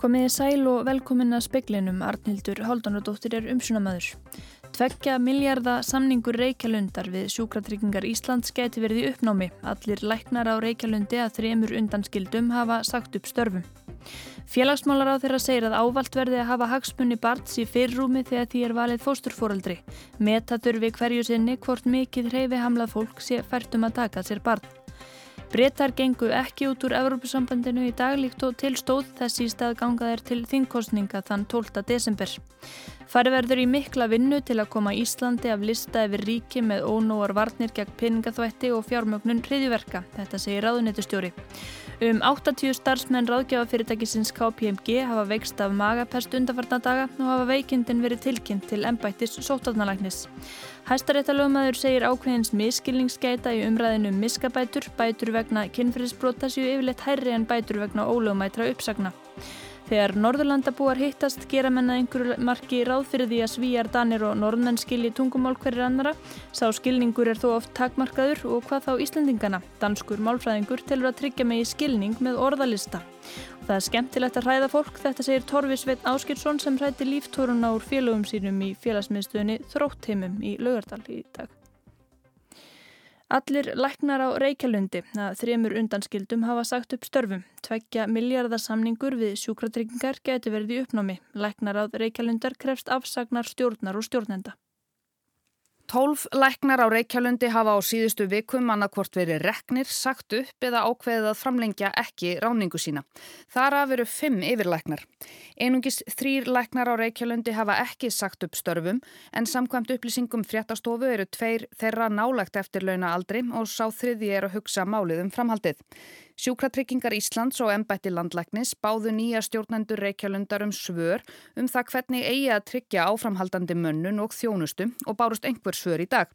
Komiði sæl og velkomin að speklinum Arnildur Háldanadóttir er umsunamöður. Tveggja miljarda samningur Reykjalundar við sjúkratryggingar Íslands geti verið í uppnámi. Allir læknar á Reykjalundi að þremur undanskildum hafa sagt upp störfum. Félagsmálar á þeirra segir að ávalt verði að hafa hagsmunni barns í fyrrúmi þegar því er valið fósturfóraldri. Metatur við hverju sinni hvort mikið hreyfi hamlað fólk sé færtum að taka sér barn. Bretar gengu ekki út úr Evrópusambandinu í dag líkt og tilstóð þessi stað gangaðir til þingkostninga þann 12. desember. Fari verður í mikla vinnu til að koma Íslandi af lista yfir ríki með ónóar varnir gegn peningaþvætti og fjármögnun hriðjuverka, þetta segir ráðunetustjóri. Um 80 starfsmenn ráðgjafafyrirtækisins KPMG hafa veikst af magapest undarfarnadaga og hafa veikindin verið tilkynnt til ennbættis sótafnalagnis. Hæstaréttalögmaður segir ákveðins miskilningsgæta í umræðinu um miskabætur, bætur vegna kynfyrirsbrota séu yfirleitt hærri en bætur vegna ólögumætra uppsagna. Þegar Norðurlandabúar hittast gera menna einhverju marki ráð fyrir því að svíjar, danir og norðmenn skilji tungumál hverjir annara. Sá skilningur er þó oft takmarkaður og hvað þá Íslandingana. Danskur málfræðingur telur að tryggja mig í skilning með orðalista. Og það er skemmtilegt að hræða fólk, þetta segir Torfi Sveit Áskilsson sem hrætti líftórun á félögum sínum í félagsmiðstöðinni Þróttheimum í Laugardal í dag. Allir læknar á Reykjalundi að þremur undanskildum hafa sagt upp störfum. Tveggja miljardarsamningur við sjúkratryggingar geti verið í uppnámi. Læknar á Reykjalundar krefst afsagnar stjórnar og stjórnenda. Tólf læknar á Reykjalundi hafa á síðustu vikum annarkvort verið reknir, sagt upp eða ákveðið að framlengja ekki ráningu sína. Þar að veru fimm yfirlæknar. Einungis þrýr læknar á Reykjalundi hafa ekki sagt upp störfum en samkvæmt upplýsingum fréttastofu eru tveir þeirra nálagt eftir launa aldri og sá þriði er að hugsa málið um framhaldið. Sjúkratryggingar Íslands og ennbætti landlæknis báðu nýja stjórnendur Reykjalundar um svör um það hvernig eigi að tryggja áframhaldandi mönnun og þjónustu og bárust einhver svör í dag.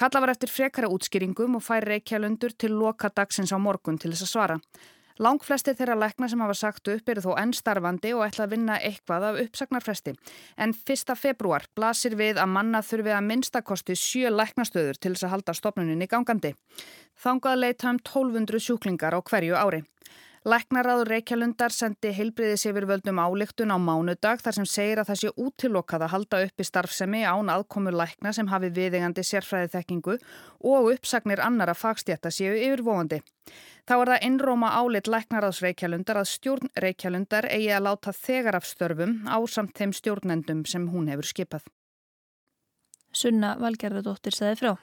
Kalla var eftir frekara útskýringum og fær Reykjalundur til loka dagsins á morgun til þess að svara. Lang flesti þeirra lækna sem hafa sagt upp eru þó enn starfandi og ætla að vinna eitthvað af uppsagnarfresti. En 1. februar blasir við að manna þurfi að minnstakosti sjö læknastöður til þess að halda stopnuninni gangandi. Þangað leita um 1200 sjúklingar á hverju ári. Læknaráður Reykjalundar sendi heilbriðis yfir völdum álíktun á mánudag þar sem segir að það sé útilokað að halda upp í starfsemi án aðkomur lækna sem hafi viðingandi sérfræði þekkingu og uppsagnir annara fagstjætta séu yfirvóandi. Þá er það innróma álit Læknaráðs Reykjalundar að stjórn Reykjalundar eigi að láta þegar af störfum á samt þeim stjórnendum sem hún hefur skipað. Sunna Valgerðardóttir segði frá.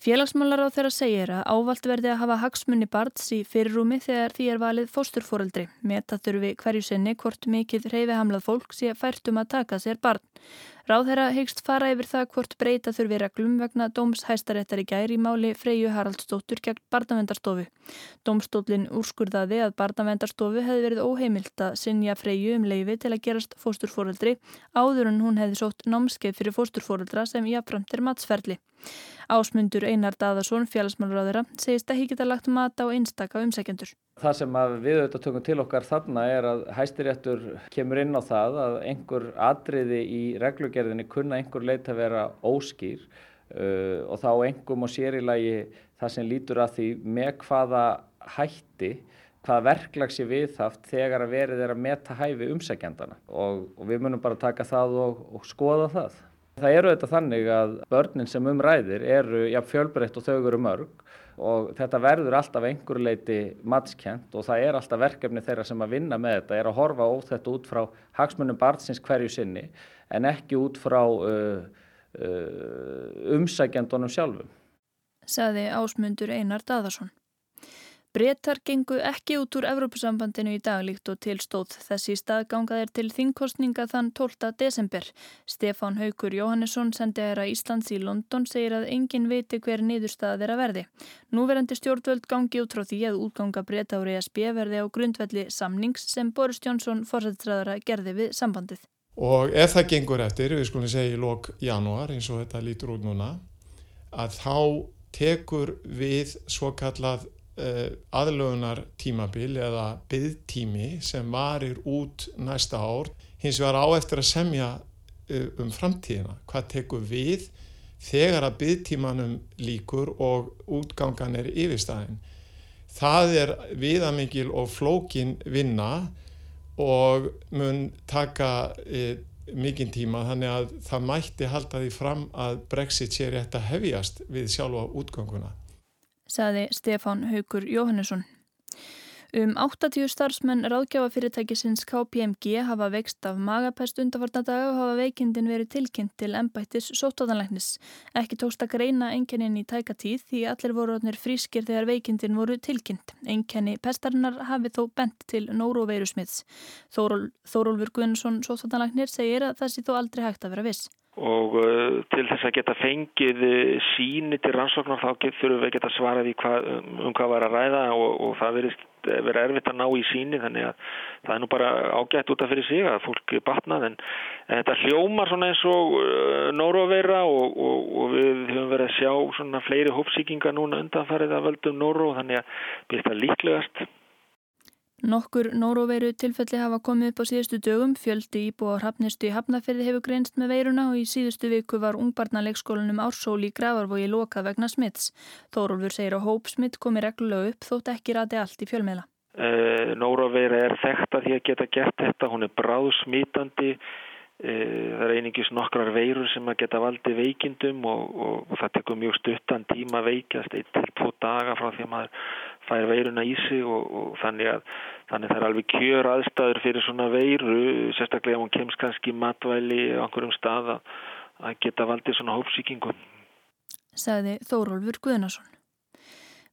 Félagsmálar á þeirra segir að ávalt verði að hafa hagsmunni barns í fyrirrúmi þegar því er valið fósturfóreldri. Meta þurfi hverju sinni hvort mikið reyfihamlað fólk sé færtum að taka sér barn. Ráð þeirra hegst fara yfir það hvort breyta þurfi reglum vegna dóms hæstaréttar í gæri máli Freyju Haraldsdóttur gegn barnavendarstofu. Dómstólinn úrskurðaði að barnavendarstofu hefði verið óheimilt að sinja Freyju um leifi til að gerast fósturfóreldri áður en hún hefði sótt námskeið fyrir fósturfóreldra sem jáframt er matsferli. Ásmundur Einar Daðarsson, félagsmálurraðura, segist að hí geta lagt mat á einstaka umsækjendur. Það sem við auðvitað tökum til okkar þarna er að hæstiréttur kemur inn á það að einhver atriði í reglugerðinni kunna einhver leit að vera óskýr uh, og þá einhverjum og sérilagi það sem lítur að því með hvaða hætti, hvaða verklags ég viðhaft þegar að verið er að meta hæfi umsækjandana og, og við munum bara taka það og, og skoða það. Það eru þetta þannig að börnin sem umræðir eru ja, fjölbreytt og þau eru mörg og þetta verður alltaf einhverju leiti matskjent og það er alltaf verkefni þeirra sem að vinna með þetta er að horfa ó þetta út frá hagsmunum barnsins hverju sinni en ekki út frá uh, uh, umsækjandunum sjálfum. Saði ásmundur Einar Daðarsson. Bretar gengu ekki út úr Evrópusambandinu í dag líkt og tilstóð þessi staðgangað er til þingkostninga þann 12. desember. Stefán Haugur Jóhannesson sendi aðra Íslands í London segir að engin viti hver niðurstað er að verði. Núverandi stjórnvöld gangi út frá því að útganga breyta ári ESB verði á grundvelli samnings sem Boris Jónsson fórsættræðara gerði við sambandið. Og ef það gengur eftir, við skulum segja í lok janúar eins og þetta lítur út núna, að þá tekur við svo kallað aðlögunar tímabil eða byggtími sem varir út næsta ár. Hins vegar á eftir að semja eh, um framtíðina. Hvað tekur við þegar að byggtímanum líkur og útgangan er yfirstæðin það er viðamikil og flókin vinna og mun taka e, mikinn tíma þannig að það mætti halda því fram að Brexit sé rétt að hefjast við sjálfa útganguna. Saði Stefán Haugur Jóhannesson. Um 80 starfsmenn ráðgjafafyrirtækisins KPMG hafa vext af magapest undarfarnadaga og hafa veikindin verið tilkynnt til ennbættis sóttáðanlæknis. Ekki tókst að greina enkennin í tæka tíð því allir voru frískir þegar veikindin voru tilkynnt. Enkenni pestarinnar hafi þó bent til nóróveiru smiðs. Þóról, Þórólfur Gunnsson sóttáðanlæknir segir að það sé þó aldrei hægt að vera viss og uh, til þess að geta fengið uh, síni til rannsóknar þá þurfum við að geta svarað hva, um, um hvað var að ræða og, og það verið vera erfitt að ná í síni þannig að það er nú bara ágætt út af fyrir sig að fólk batnað en, en þetta hljómar svona eins og uh, nóróveira og, og, og við höfum verið að sjá svona fleiri hópsíkinga núna undanfarið að völdum nóró þannig að byrja þetta líklegast Nokkur nóróveiru tilfelli hafa komið upp á síðustu dögum, fjöldi íbúa á hafnistu í Hafnafyrði hefur greinst með veiruna og í síðustu viku var ungbarnaleikskólanum Ársóli í Gravarvogi lokað vegna smitts. Þórólfur segir að hópsmitt komi reglulega upp þótt ekki rati allt í fjölmiðla. Uh, eh, nóróveira er þekkt að því að geta gert þetta, hún er bráðsmítandi Eh, það er einingis nokkrar veirur sem að geta valdi veikindum og, og, og það tekur mjög stuttan tíma veikast eitt til tvo daga frá því að maður fær veiruna í sig og, og þannig að þannig það er alveg kjör aðstæður fyrir svona veiru, sérstaklega ef hún kemst kannski matvæli á einhverjum stað að geta valdi svona hópsíkingum. Saði Þórólfur Guðnarsson.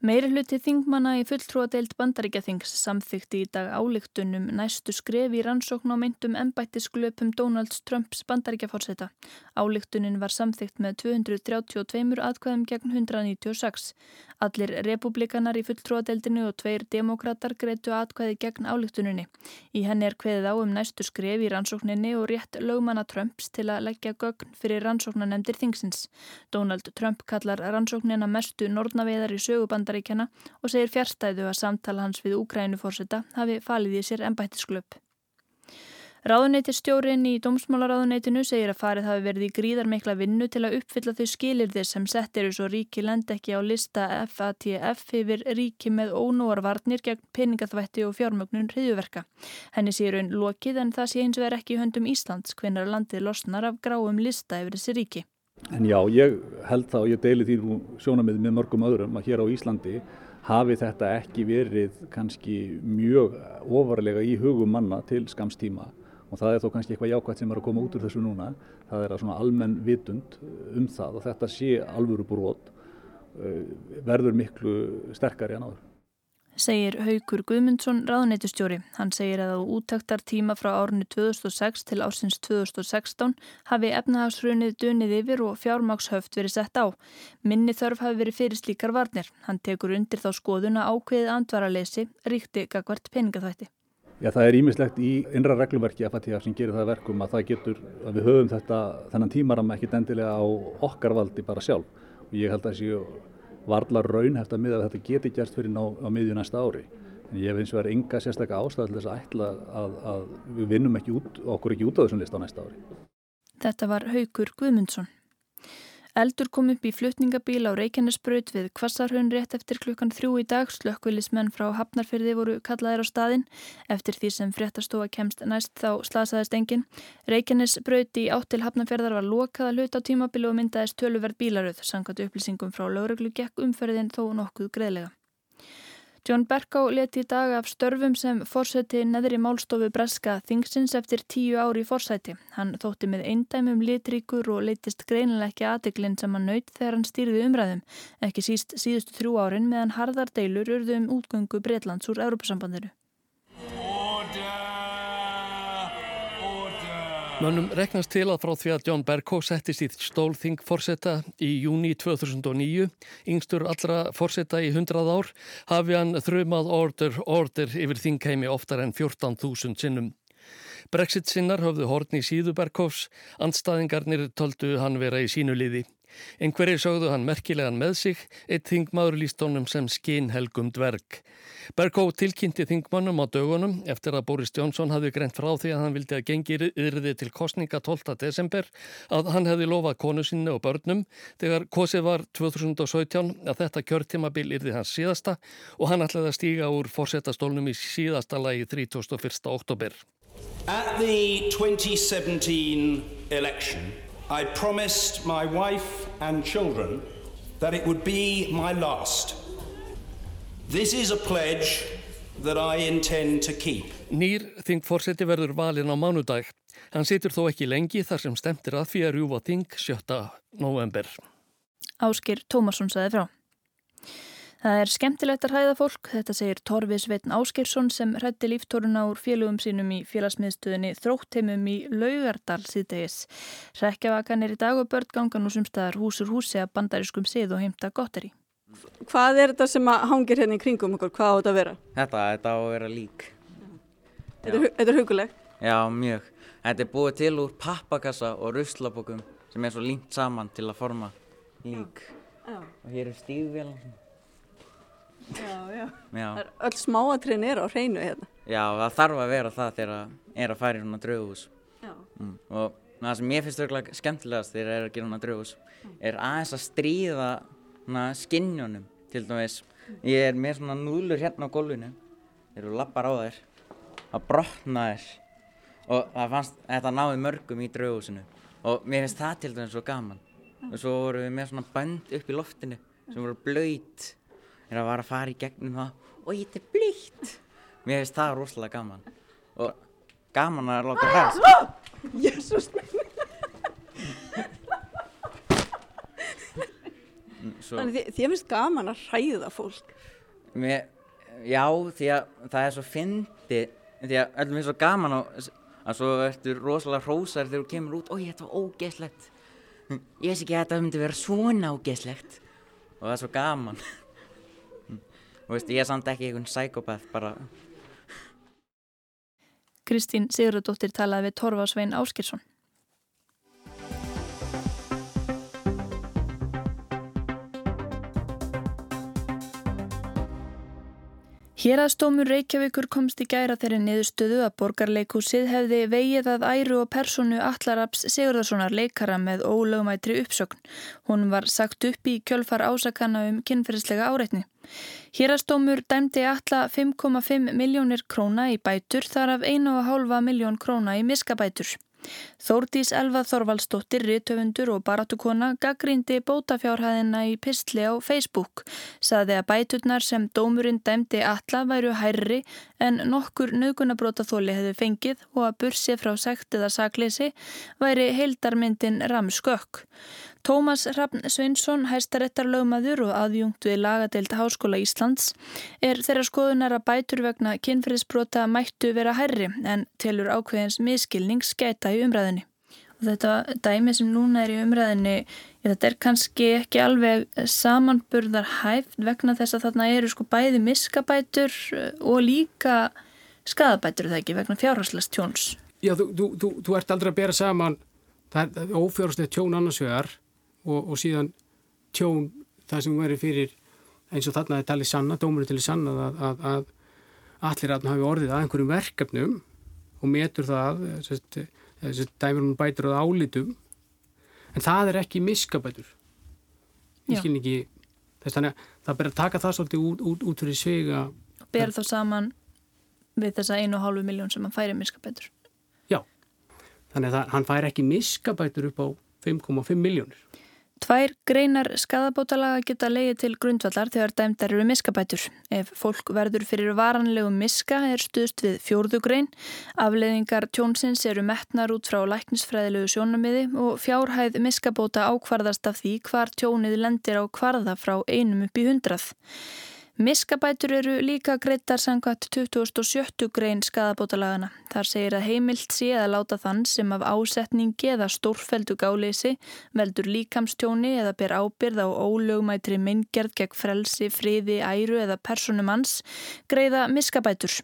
Meiri hluti þingmanna í fulltrúadeild bandaríkjathings samþykti í dag álíktunum næstu skref í rannsókn á myndum ennbættisglöpum Donalds Trumps bandaríkjafórseta. Álíktunin var samþykt með 232 atkvæðum gegn 196. Allir republikanar í fulltrúadeildinu og tveir demokrater greitu atkvæði gegn álíktuninni. Í henni er kveðið á um næstu skref í rannsókninni og rétt lögmanna Trumps til að leggja gögn fyrir rannsóknanemdir þingsins. Donald Trump kallar rannsóknina mestu norðnaveðar í söguband bandaríkjana og segir fjärstæðu að samtala hans við Úkrænufórseta hafi falið í sér ennbættisklöp. Ráðuneytistjórin í Dómsmálaráðuneytinu segir að farið hafi verið í gríðar mikla vinnu til að uppfylla þau skilirðir sem sett eru svo ríki lend ekki á lista FATF yfir ríki með ónúarvarnir gegn peningaþvætti og fjármögnun hriðuverka. Henni séur einn lokið en það sé eins og er ekki höndum Íslands hvenar landið losnar af gráum lista yfir þessi ríki. En já, ég held þá og ég deili því nú sjónamið með mörgum öðrum að hér á Íslandi hafi þetta ekki verið kannski mjög ofarlega í hugum manna til skamstíma og það er þó kannski eitthvað jákvæmt sem er að koma út úr þessu núna. Það er að svona almenn vitund um það og þetta sé alvöru brot eh, verður miklu sterkari en áður segir Haugur Guðmundsson ráðnættustjóri. Hann segir að á úttaktar tíma frá árinu 2006 til ársins 2016 hafi efnahagsrunið dunið yfir og fjármákshöft verið sett á. Minni þörf hafi verið fyrir slíkar varnir. Hann tekur undir þá skoðuna ákveðið andvaralesi ríkti gagvart peningaþvætti. Já, það er ímislegt í innra reglumverki FATF sem gerir það verkum að það getur, að við höfum þetta þennan tímaram ekkit endilega á okkar valdi bara sjálf. Og ég held að þessi varlar raunhæft að miða að þetta geti gerst fyrir ná á miðju næsta ári. En ég finnst verið enga sérstaklega ástæði til þess að ætla að, að við vinnum ekki út, okkur ekki út á þessum list á næsta ári. Þetta var Haugur Guðmundsson. Eldur kom upp í flutningabíl á Reykjanesbröð við Kvassarhön rétt eftir klukkan þrjú í dag. Slökkvilismenn frá Hafnarfyrði voru kallaðir á staðin. Eftir því sem fréttastofa kemst næst þá slasaðist engin. Reykjanesbröð í áttil Hafnarfyrðar var lokað að hluta á tímabílu og myndaðist töluverð bílaröð. Sangat upplýsingum frá lauruglu gekk umferðin þó nokkuð greiðlega. John Bercow leti í dag af störfum sem fórseti neðri málstofu Breska þingsins eftir tíu ári í fórsæti. Hann þótti með eindæmum litríkur og leytist greinileg ekki aðeglinn sem hann naut þegar hann stýrði umræðum, ekki síst síðustu þrjú árin meðan harðar deilur urðu um útgöngu Breitlands úr Európa-sambandinu. Mönnum reknast til að frá því að John Bercow settist í stólþing fórsetta í júni 2009, yngstur allra fórsetta í 100 ár, hafi hann þrjumað order, order yfir þingheimi oftar en 14.000 sinnum. Brexit sinnar höfðu hortni í síðu Bercows, andstaðingarnir töldu hann vera í sínu liði. Einhverjir sögðu hann merkilegan með sig, eitt þingmaður líst honum sem skinhelgum dverg. Bergó tilkynnti þingmannum á dögunum eftir að Boris Johnson hafði greint frá því að hann vildi að gengi yfirði til kostninga 12. desember að hann hefði lofað konu sinni og börnum þegar kosið var 2017 að þetta kjörtímabil yrði hans síðasta og hann ætlaði að stíga úr fórsetastólnum í síðasta lagi 31. oktober. At the 2017 election, I promised my wife and children that it would be my last. This is a pledge that I intend to keep. Nýr þingforseti verður valin á mánudag. Hann situr þó ekki lengi þar sem stemtir að því að rjúfa þing 7. november. Áskir Tómasson saði frá. Það er skemmtilegt að hræða fólk, þetta segir Torfi Sveitn Áskirsson sem hrætti líftóruna úr félögum sínum í félagsmiðstöðinni þróttheimum í Laugardal síðdegis. Rekkjavakan er í dag og börn gangan úr sumstaðar húsur húsi að bandariskum sið og heimta gotteri. Hvað er þetta sem hangir hérna í kringum okkur? Hvað á þetta að vera? Þetta, þetta á að vera lík. Þetta er, þetta er hugulegt? Já, mjög. Þetta er búið til úr pappakassa og ruslabokum sem er svo límt saman til að forma lík. Já. Og hér er stíðvélan. Já, já. já. Öll smáatrinn er á hreinu hérna. Já, það þarf að vera það þegar það er að fara í svona draughús. Mm. Og það sem ég finnst örgulega skemmtilegast þegar það er að gera svona draughús mm. er aðeins að stríða skinnjónum til dæmis. Ég er með svona núlur hérna á gólfinu þegar þú lappar á þér að brotna þér og það fannst þetta náði mörgum í draughúsinu og mér finnst það til dæmis svo gaman. Og svo vorum við með svona band upp í loftinu sem voru blöyt er að vara að fara í gegnum það. Og ég þetta er blíkt mér finnst það rosalega gaman. Og gaman að láta hræðast Jésús Þannig því, því finnst gaman að hræða fólk. Mér, Já, því að það er svo fyndi því að öllum finnst svo gaman og að svo ertu rosalega hrósar þegar þú kemur út. Og ég þetta var ógeðslegt. Ég veist ekki að þetta myndi vera svona ógeðslegt. Og það er svo gaman veist, ég er samt ekki einhvern sækópað bara. Kristín Sigurðardóttir talaði við Torfa Svein Áskirsson Héraðstómur Reykjavíkur komst í gæra þeirri niðurstöðu að borgarleikúsið hefði vegið að æru og personu Allaraps Sigurðarssonar leikara með ólögumætri uppsögn. Hún var sagt upp í kjölfar ásakana um kynferðislega áreitni. Hérastómur dæmdi alla 5,5 miljónir króna í bætur þar af 1,5 miljón króna í miskabætur. Þórdís Elva Þorvaldsdóttir, riðtöfundur og baratukona gaggrindi bótafjárhæðina í pistli á Facebook. Saði að bæturnar sem dómurinn dæmdi alla væru hærri en nokkur nögunabrótaþóli hefði fengið og að bursi frá sekt eða sakleysi væri heildarmyndin ramskökk. Tómas Hrafn Sveinsson, hæstarettarlögmaður og aðjungt við lagadeild Háskóla Íslands, er þeirra skoðunar að bætur vegna kynferðisbrota mættu vera hærri en telur ákveðins miskilning skæta í umræðinni. Og þetta dæmi sem núna er í umræðinni, þetta er kannski ekki alveg samanburðar hæft vegna þess að þarna eru sko bæði miskabætur og líka skadabætur það ekki vegna fjárhagslast tjóns. Já, þú, þú, þú, þú ert aldrei að bera saman, það er ófjárhagslegt tjón annarsvegar og, og síðan tjón það sem verið fyrir eins og þarna er talið sanna, dómurinn talið sanna að, að, að allir aðna hafi orðið að einhverjum verkefnum og metur það þessi dæmur hún bætur á álitum. En það er ekki miskabætur. Ég skil ekki þess þannig að það ber að taka það svolítið út, út, út fyrir svega Ber þá saman við þessa 1,5 miljón sem hann færi miskabætur. Já, þannig að það, hann færi ekki miskabætur upp á 5,5 miljónir Tvær greinar skadabótalaga geta leiði til grundvallar þegar dæmdar eru miskabætur. Ef fólk verður fyrir varanlegu miska er stuðst við fjórðugrein. Afleiðingar tjónsins eru metnar út frá læknisfræðilegu sjónamiði og fjárhæð miskabóta ákvarðast af því hvar tjónið lendir á kvarða frá einum upp í hundrað. Miskabætur eru líka greittar sangvært 2070 grein skadabótalagana. Þar segir að heimilt sé að láta þann sem af ásetningi eða stórfeldu gáleysi veldur líkamstjóni eða ber ábyrð á ólögmætri myndgerð gegn frelsi, friði, æru eða personumanns greiða miskabætur.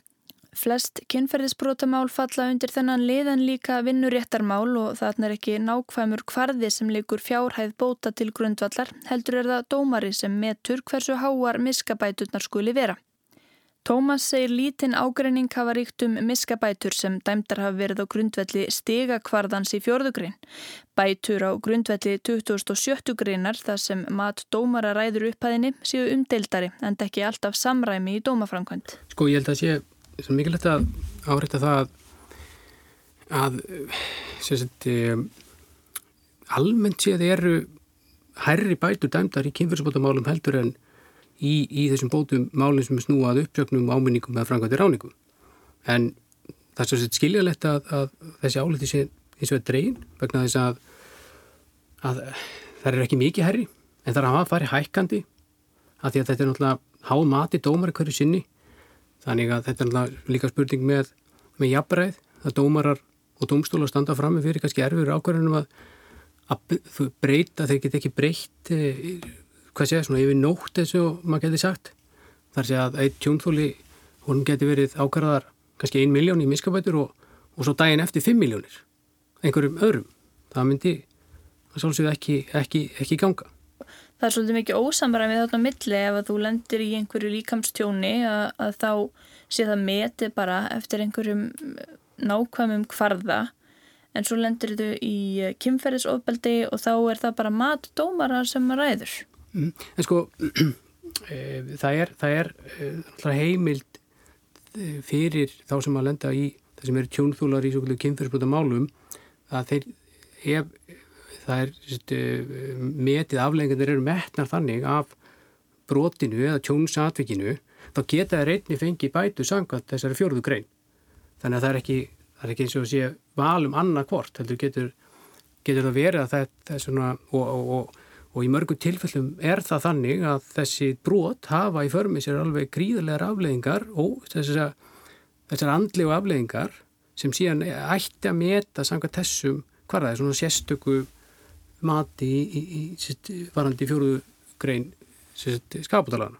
Flest kynferðisbrótamál falla undir þennan liðan líka vinnuréttarmál og þarna er ekki nákvæmur kvarði sem leikur fjárhæð bóta til grundvallar, heldur er það dómari sem metur hversu háar miskabæturnar skuli vera. Tómas segir lítinn ágreining hafa ríkt um miskabætur sem dæmdar hafa verið á grundvelli stigakvarðans í fjörðugrein. Bætur á grundvelli 2070 greinar þar sem mat dómara ræður upphæðinni séu umdeildari en ekki alltaf samræmi í dómaframkvæmt. Sko ég held að sé svo mikilvægt að áreita það að að sagt, um, almennt séð eru hærri bætur dæmdar í kynfyrsbótamálum heldur en í, í þessum bótum málum sem er snúað uppsöknum, áminningum eða frangvæti ráningum. En það er svo sett skiljalegt að, að þessi áliti sé eins og er dregin vegna þess að, að það er ekki mikið herri en það er að hafa farið hækkandi að því að þetta er náttúrulega háð mati dómar hverju sinni þannig að þetta er líka spurning með, með jafnbreið að dómarar og dómstólar standa fram með fyrir kannski erfur ákvarðunum að, að breyta, þeir get ekki breytt eh, hvað sé, svona yfir nótt eins og maður geti sagt þar sé að eitt tjónþóli hún geti verið ákvarðar kannski ein miljón í miskabætur og, og svo daginn eftir fimm miljónir einhverjum öðrum. Það myndi að svolítið ekki, ekki, ekki ganga. Það er svolítið mikið ósamræmið þarna milli ef að þú lendir í einhverju líkamstjóni að, að þá sé það meti bara eftir einhverjum nákvæmum kvarða en svo lendir þú í kynferðisofbeldi og þá er það bara matdómara sem ræður. Mm, en sko, e, það er, það er heimild fyrir þá sem að lenda í það sem eru tjónþúlar í svo kynferðisbúta málum að þeir ef það er sérstu, metið afleggingar eru metnar þannig af brotinu eða tjónsatvikinu þá geta það reyni fengið bætu sangat þessari fjörðu grein. Þannig að það er ekki, það er ekki eins og sé valum annað hvort, heldur getur getur það verið að þetta er svona og, og, og, og í mörgum tilfellum er það þannig að þessi brot hafa í förmið sér alveg gríðarlegar afleggingar og þessar, þessar andlegu afleggingar sem síðan ætti að meta sanga þessum hvar það er svona sérstöku mati í, í, í varandi fjóruðu grein skaputalarna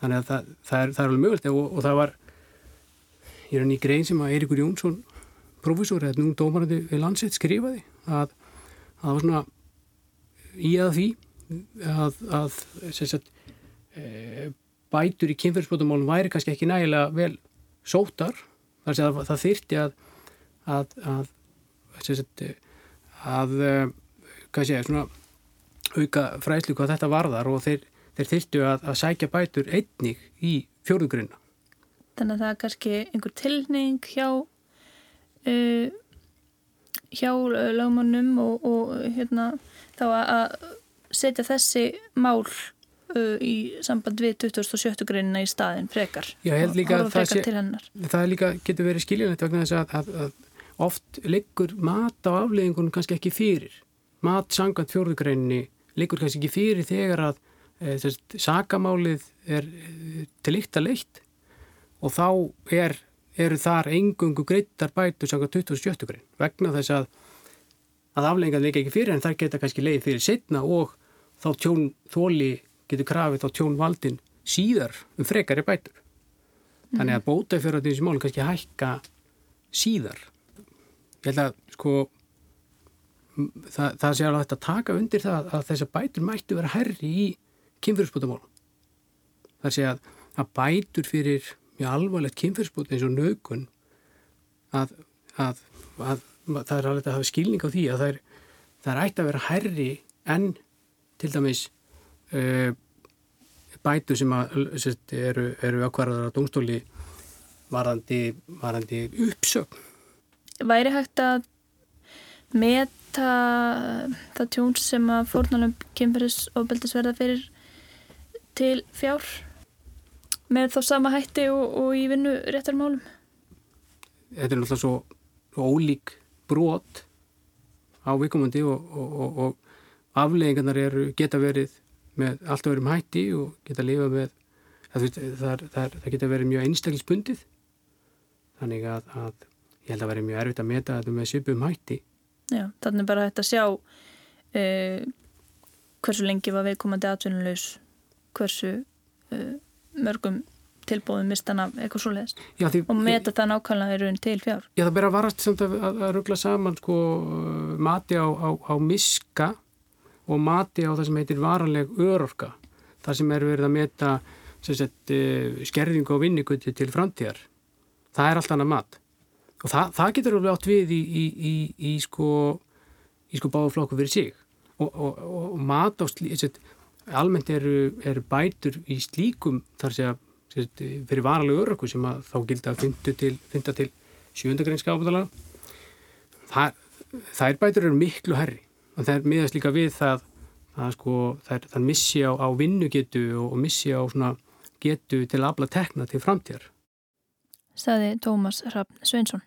þannig að það, það, er, það er alveg mögulegt og, og það var ég er hann í grein sem að Eirikur Jónsson profesor eða nú dómarandi við landsett skrifaði að, að það var svona í að því að, að sagt, e, bætur í kynferðsbótumálum væri kannski ekki nægilega vel sótar þar sé að það þyrti að að að, að, að hvað sé, svona auka fræslu hvað þetta varðar og þeir, þeir þyrtu að, að sækja bætur einnig í fjórðugrunna Þannig að það er kannski einhver tilning hjá uh, hjá lögmannum og, og hérna þá að setja þessi mál uh, í samband við 2017 greinina í staðin frekar Já, ég held líka að það, sé, það líka getur verið skiljanlegt vegna þess að, að, að oft liggur mat á afleggingunum kannski ekki fyrir mat sangant fjórðugreininni liggur kannski ekki fyrir þegar að e, þess, sakamálið er e, til eitt að leitt og þá er, eru þar engungu greittar bætu sangant 2017 grein vegna þess að að afleggingan liggur ekki fyrir en það geta kannski leið fyrir setna og þá tjón þóli getur krafið á tjónvaldin síðar um frekari bætur. Mm. Þannig að bótafjörðar þessi mál kannski hækka síðar. Ég held að sko það, það sé alveg að taka undir það að þessar bætur mættu vera herri í kynfyrirsbútamálum. Það sé að, að bætur fyrir mjög alvarlegt kynfyrirsbút eins og nögun að, að, að það er alveg að hafa skilning á því að það er, það er ætti að vera herri en til dæmis uh, bætu sem sérst, eru, eru ákvarðar á domstóli varandi, varandi uppsögn. Væri hægt að meta það tjón sem að fórnalum kynferðis og beldisverða fyrir til fjár með þá sama hætti og, og í vinnu réttarmálum? Þetta er náttúrulega svo, ólík brot á vikumandi og, og, og afleggingarnar geta verið með allt öðrum hætti og geta lifa með það, það, það, það geta verið mjög einstaklisbundið þannig að, að ég held að verið mjög erfitt að meta þetta með söpum hætti Já, þannig bara þetta sjá uh, hversu lengi var viðkomandi atvinnulegs hversu uh, mörgum tilbúðum mistan af eitthvað svo leiðist og meta það nákvæmlega í raun til fjár. Já, það bera varast samt að, að, að ruggla saman sko, mati á, á, á miska og mati á það sem heitir varanleg örorka. Það sem er verið að meta sagt, eh, skerðingu og vinnigutti til framtíðar. Það er allt annað mat og það, það getur alveg átt við í, í, í, í sko, sko báflokku fyrir sig og, og, og mat á slík almennt eru, eru bætur í slíkum þar sé að fyrir varanleg örorku sem að þá gildi að fynda til, ábúðalega það, þær bætur eru miklu herri og það er miðast líka við það að sko það, það missi á, á vinnugetu og, og missi á svona getu til að abla tekna til framtíðar. Saði Tómas Raffn Sveinsson.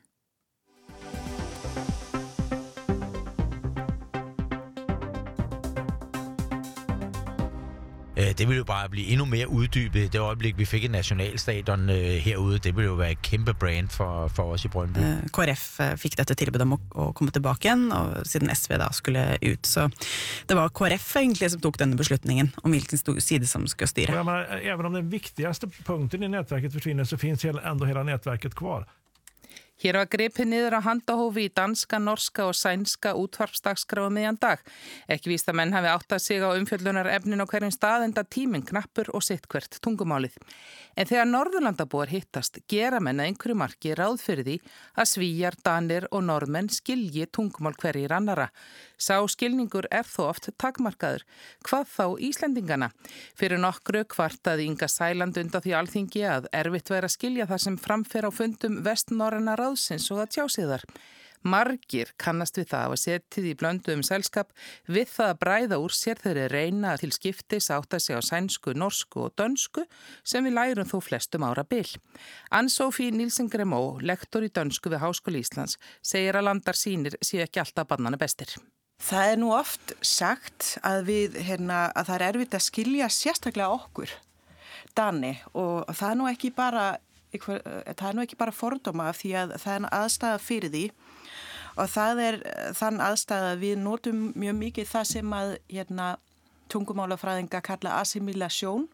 Øh, det ville jo bare blive endnu mere uddybet. Det øjeblik, vi fik et nationalstadion øh, herude, det ville jo være et kæmpe brand for, for os i Brøndby. Øh, KrF fik dette tilbudet om å, komme tilbake igjen, og siden SV da skulle ut. Så det var KrF egentlig som tog denne beslutningen om hvilken side som skal styre. Men, även om den viktigaste punkten i nätverket försvinner så finns ändå hela nätverket kvar. Hér var gripið niður á handahófi í danska, norska og sænska útvarpsdagsgráðu um miðjan dag. Ekki víst að menn hafi átt að sig á umfjöldunar efnin á hverjum stað enda tíminn knappur og sitt hvert tungumálið. En þegar Norðurlandabúar hittast gera menn að einhverju marki ráð fyrir því að svíjar, danir og norðmenn skilji tungumál hverjir annara. Sá skilningur er þó oft takmarkaður. Hvað þá Íslendingana? Fyrir nokkru kvartaði Inga Sæland undan því alþingi að erfitt væri að skilja það sem framfer á fundum vestnorrena ráðsins og að tjásiðar. Margir kannast við það að setið í blöndu um selskap við það að bræða úr sér þeirri reyna til skiptis átt að segja á sænsku, norsku og dönsku sem við lærum þó flestum ára byll. Ann-Sofí Nílsen Gremó, lektor í dönsku við Háskóli Íslands, segir að landar sínir sé ekki alltaf bannana bestir. Það er nú oft sagt að, við, hérna, að það er erfitt að skilja sérstaklega okkur, Dani, og það er nú ekki bara, það er nú ekki bara fordóma því að það er aðstæða fyrir því og það er þann aðstæða að við notum mjög mikið það sem að hérna, tungumálafræðinga kalla assimilation,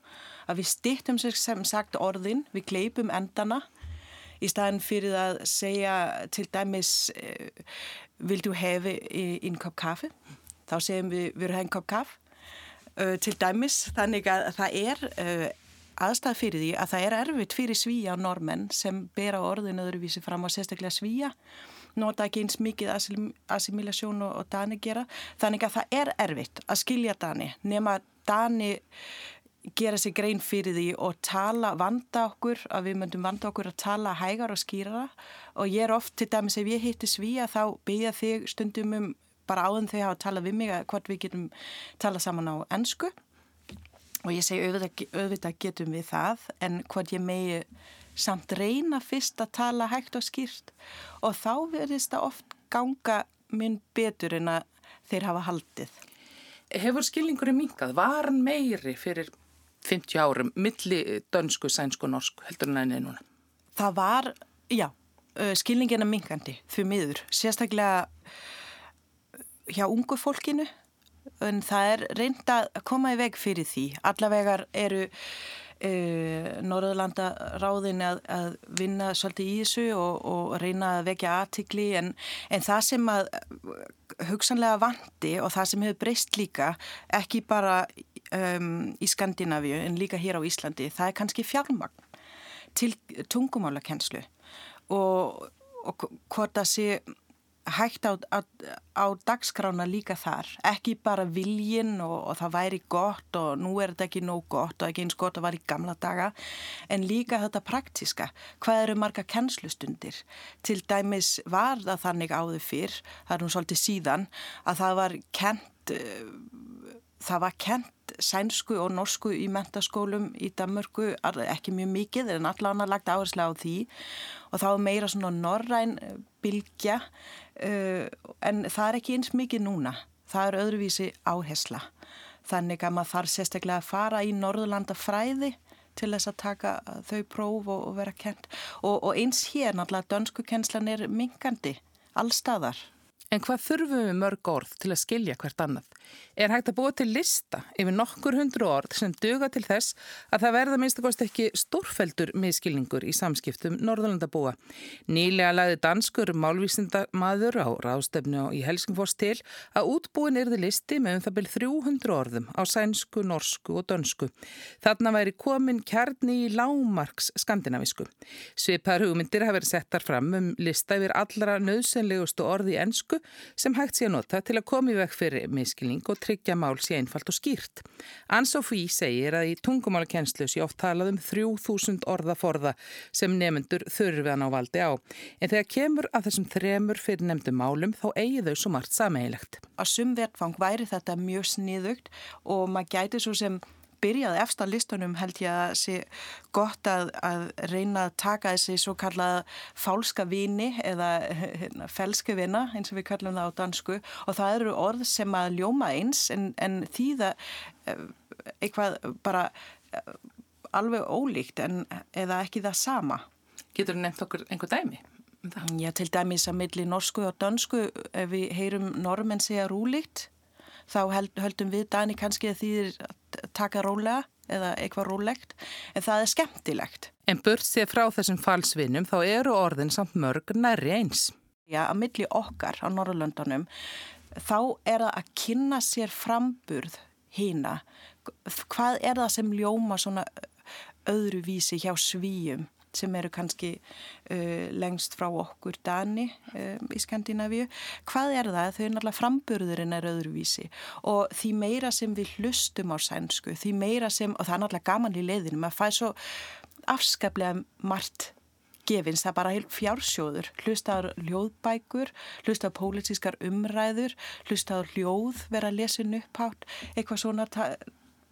að við styrtum sér sem sagt orðin, við gleipum endana í staðin fyrir að segja til dæmis eh, vil du hefi einn kopp kaffi? Þá segjum við du hefa einn kopp kaff til dæmis þannig að það er aðstæð fyrir því að það er erfitt fyrir svíja og normenn sem bera orðin öðruvísi fram á sérstaklega svíja nota ekki eins mikið assimilasjón og, Dani gera. Þannig að það er erfitt að skilja Dani nema Dani gera sig grein fyrir því og tala, vanda okkur, að við möndum vanda okkur að tala hægar og skýrara og ég er oft, til dæmis ef ég hitti svíja þá byggja þig stundum um bara áðan þau hafa að tala við mig að hvort við getum tala saman á ennsku og ég segi auðvitað, auðvitað getum við það en hvort ég megi samt reyna fyrst að tala hægt og skýrt og þá verðist það oft ganga minn betur en að þeir hafa haldið. Hefur skilningurinn minkað? Var hann meiri fyrir 50 árum milli dönsku, sænsku norsku heldur en ennið núna? Það var, já, skilningina minkandi fyrir miður, sérstaklega hjá ungu fólkinu en það er reynd að koma í veg fyrir því. Allavegar eru Uh, Norðurlanda ráðin að, að vinna svolítið í þessu og, og reyna að vekja aðtikli en, en það sem að hugsanlega vandi og það sem hefur breyst líka ekki bara um, í Skandinavíu en líka hér á Íslandi það er kannski fjármagn til tungumálakenslu og, og hvort að sé hægt á, á, á dagskrána líka þar, ekki bara viljin og, og það væri gott og nú er þetta ekki nóg gott og ekki eins gott að var í gamla daga, en líka þetta praktiska, hvað eru marga kennslustundir, til dæmis var það þannig áður fyrr, það er nú svolítið síðan, að það var kent það var kent sænsku og norsku í mentaskólum í Danmörku, ekki mjög mikið en allan að lagt áherslu á því. Og þá meira svona norræn bilgja uh, en það er ekki eins mikið núna. Það er öðruvísi áhersla. Þannig að maður þarf sérstaklega að fara í Norðurlanda fræði til þess að taka þau próf og, og vera kent og, og eins hér náttúrulega dönsku kenslan er minkandi allstaðar En hvað þurfum við mörg orð til að skilja hvert annað? Er hægt að búa til lista yfir nokkur hundru orð sem duga til þess að það verða minnst að kosti ekki stórfeldur miskilningur í samskiptum Norðurlandabúa. Nýlega lagði danskur málvísindamaður á ráðstöfnu í Helsingfors til að útbúin erði listi með um það byrj 300 orðum á sænsku, norsku og dönsku. Þarna væri komin kjarni í lámarks skandinavisku. Svipar hugmyndir hafi verið settar fram um lista yfir allra nöðsynlegustu orði í ennsku sem hægt sé að nota til að koma í vekk fyrir miskilning og tryggja mál sé einfalt og skýrt. Ann-Sofí segir að í tungumálakennslu sé oft talað um 3000 orðaforða sem nefnendur þurfi að ná valdi á. En þegar kemur að þessum þremur fyrir nefndum málum þá eigi þau svo margt sameigilegt. Að sumvertfang væri þetta mjög sniðugt og maður gæti svo sem byrjaði eftir listunum held ég að sé gott að, að reyna að taka þessi svo kallað fálska vini eða hérna, felsku vina eins og við kallum það á dansku og það eru orð sem að ljóma eins en, en þýða eh, eitthvað bara eh, alveg ólíkt en eða ekki það sama. Getur þú nefnt okkur einhver dæmi? Já, til dæmis að milli norsku og dansku ef við heyrum normenn segja rúlíkt þá höldum við Dani kannski að því taka rólega eða eitthvað rólegt, en það er skemmtilegt. En burt sér frá þessum falsvinum þá eru orðin samt mörg næri eins. Já, að milli okkar á Norrlöndunum þá er það að kynna sér framburð hína. Hvað er það sem ljóma svona öðruvísi hjá svíjum? Sem eru kannski uh, lengst frá okkur Dani um, í Skandinavíu. Hvað er það? Þau er náttúrulega framburðurinn er öðruvísi og því meira sem við hlustum á sænsku, því meira sem, og það er náttúrulega gaman í leiðinu, maður fæ svo afskaplega margt gefins, það er bara fjársjóður, hlusta á ljóðbækur, hlusta á pólitískar umræður, hlusta á ljóð, vera lesa upphátt, eitthvað svona,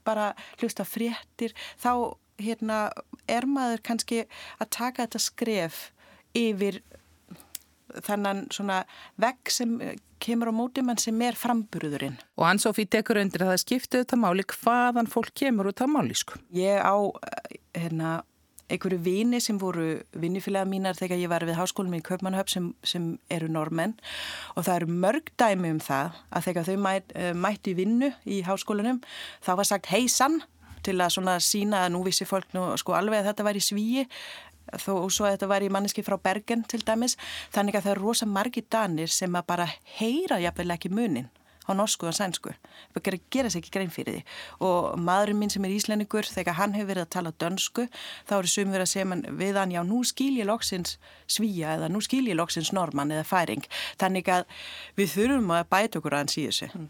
bara hlusta fréttir, þá hérna, er maður kannski að taka þetta skref yfir þannan svona vegg sem kemur á móti mann sem er framburðurinn. Og Ann-Sofí tekur undir að það skiptu þetta máli hvaðan fólk kemur út á máli sko? Ég á hérna einhverju vini sem voru vinnifélaga mínar þegar ég var við háskólum í Kaupmannhöf sem, sem eru normenn og það eru mörg dæmi um það að þegar þau mæt, mætti vinnu í háskólanum þá var sagt hei sann til að svona sína að nú vissi fólk nú sko alveg að þetta var í svíi þó svo að þetta var í manneski frá Bergen til dæmis. Þannig að það er rosa margi danir sem að bara heyra jafnvel ekki munin á norsku og sænsku. Það gera sér ekki grein fyrir því. Og maðurinn minn sem er íslendingur þegar hann hefur verið að tala dönsku þá eru sum verið að segja við hann já nú skil ég loksins svíja eða nú skil ég loksins normann eða færing. Þannig að við þurfum að bæta okkur aðeins í þessu. Mm.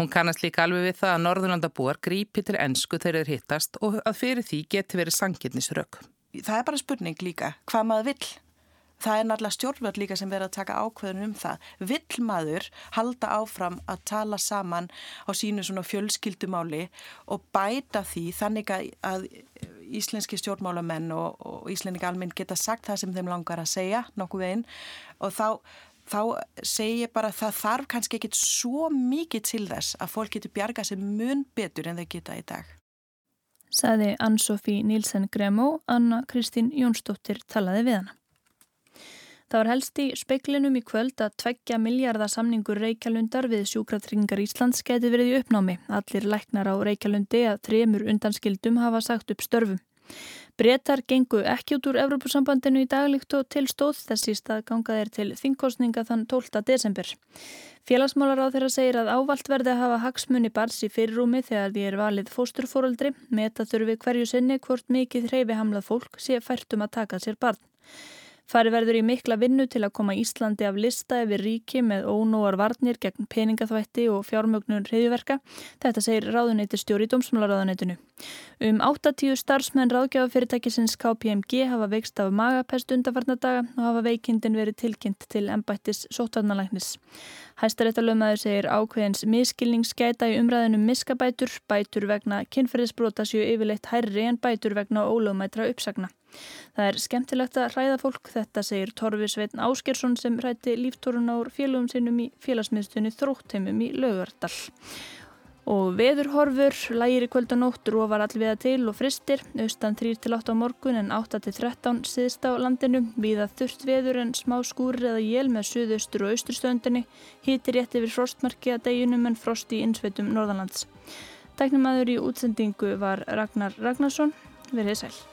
Hún kannast líka alveg við það að Norðurlandabúar grípi til ennsku þegar þeir hittast og að fyrir því geti verið sanginnisrökk. Það er bara spurning líka, hvað maður vill. Það er náttúrulega stjórnvöld líka sem verður að taka ákveðun um það. Vill maður halda áfram að tala saman á sínu svona fjölskyldumáli og bæta því þannig að íslenski stjórnmálamenn og, og íslendinga alminn geta sagt það sem þeim langar að segja nokkuð einn og þá þá segi ég bara að það þarf kannski ekkit svo mikið til þess að fólk getur bjarga sem mun betur en þau geta í dag. Saði Ann-Sofí Nílsen Gremo, Anna Kristín Jónsdóttir talaði við hana. Það var helst í speiklinum í kvöld að tveggja miljardar samningur Reykjalundar við sjúkratryggingar Íslands geti verið í uppnámi. Allir læknar á Reykjalundi að þremur undanskildum hafa sagt upp störfum. Bretar gengu ekki út úr Evrópusambandinu í daglíkt og tilstóð þessi stað gangaðir til þingkostninga þann 12. desember. Félagsmálar á þeirra segir að ávalt verði að hafa hagsmunni bars í fyrirrúmi þegar því er valið fósturfóraldri, meta þurfi hverju sinni hvort mikið hreyfi hamlað fólk sé færtum að taka sér barn. Fari verður í mikla vinnu til að koma Íslandi af lista yfir ríki með ónóar varnir gegn peningaþvætti og fjármögnun hriðiverka. Þetta segir ráðuneytir stjóri í Dómsmálaráðuneytinu. Um 80 starfsmenn ráðgjafafyrirtækisins KPMG hafa veikst af magapest undarfarnadaga og hafa veikindin verið tilkynnt til ennbættis sótarnalæknis. Hæstaréttalöfmaður segir ákveðins miskilningsgæta í umræðinum miskabætur, bætur vegna kynferðisbrota séu yfirleitt hærri en bætur vegna ólögmætra uppsagna. Það er skemmtilegt að hræða fólk, þetta segir Torfi Sveitn Áskersson sem hrætti líftórun ár félagum sinnum í félagsmiðstunni Þróttheimum í Laugardal. Og veðurhorfur, lægir í kvöld og nótt, rófar allviða til og fristir, austan 3-8 á morgun en 8-13 síðst á landinu, viða þurft veður en smá skúri eða jél með suðaustur og austurstöndinni, hýtir rétt yfir frostmarki að deginum en frost í innsveitum Norðalands. Tæknum aður í útsendingu var Ragnar Ragnarsson, verið sæl.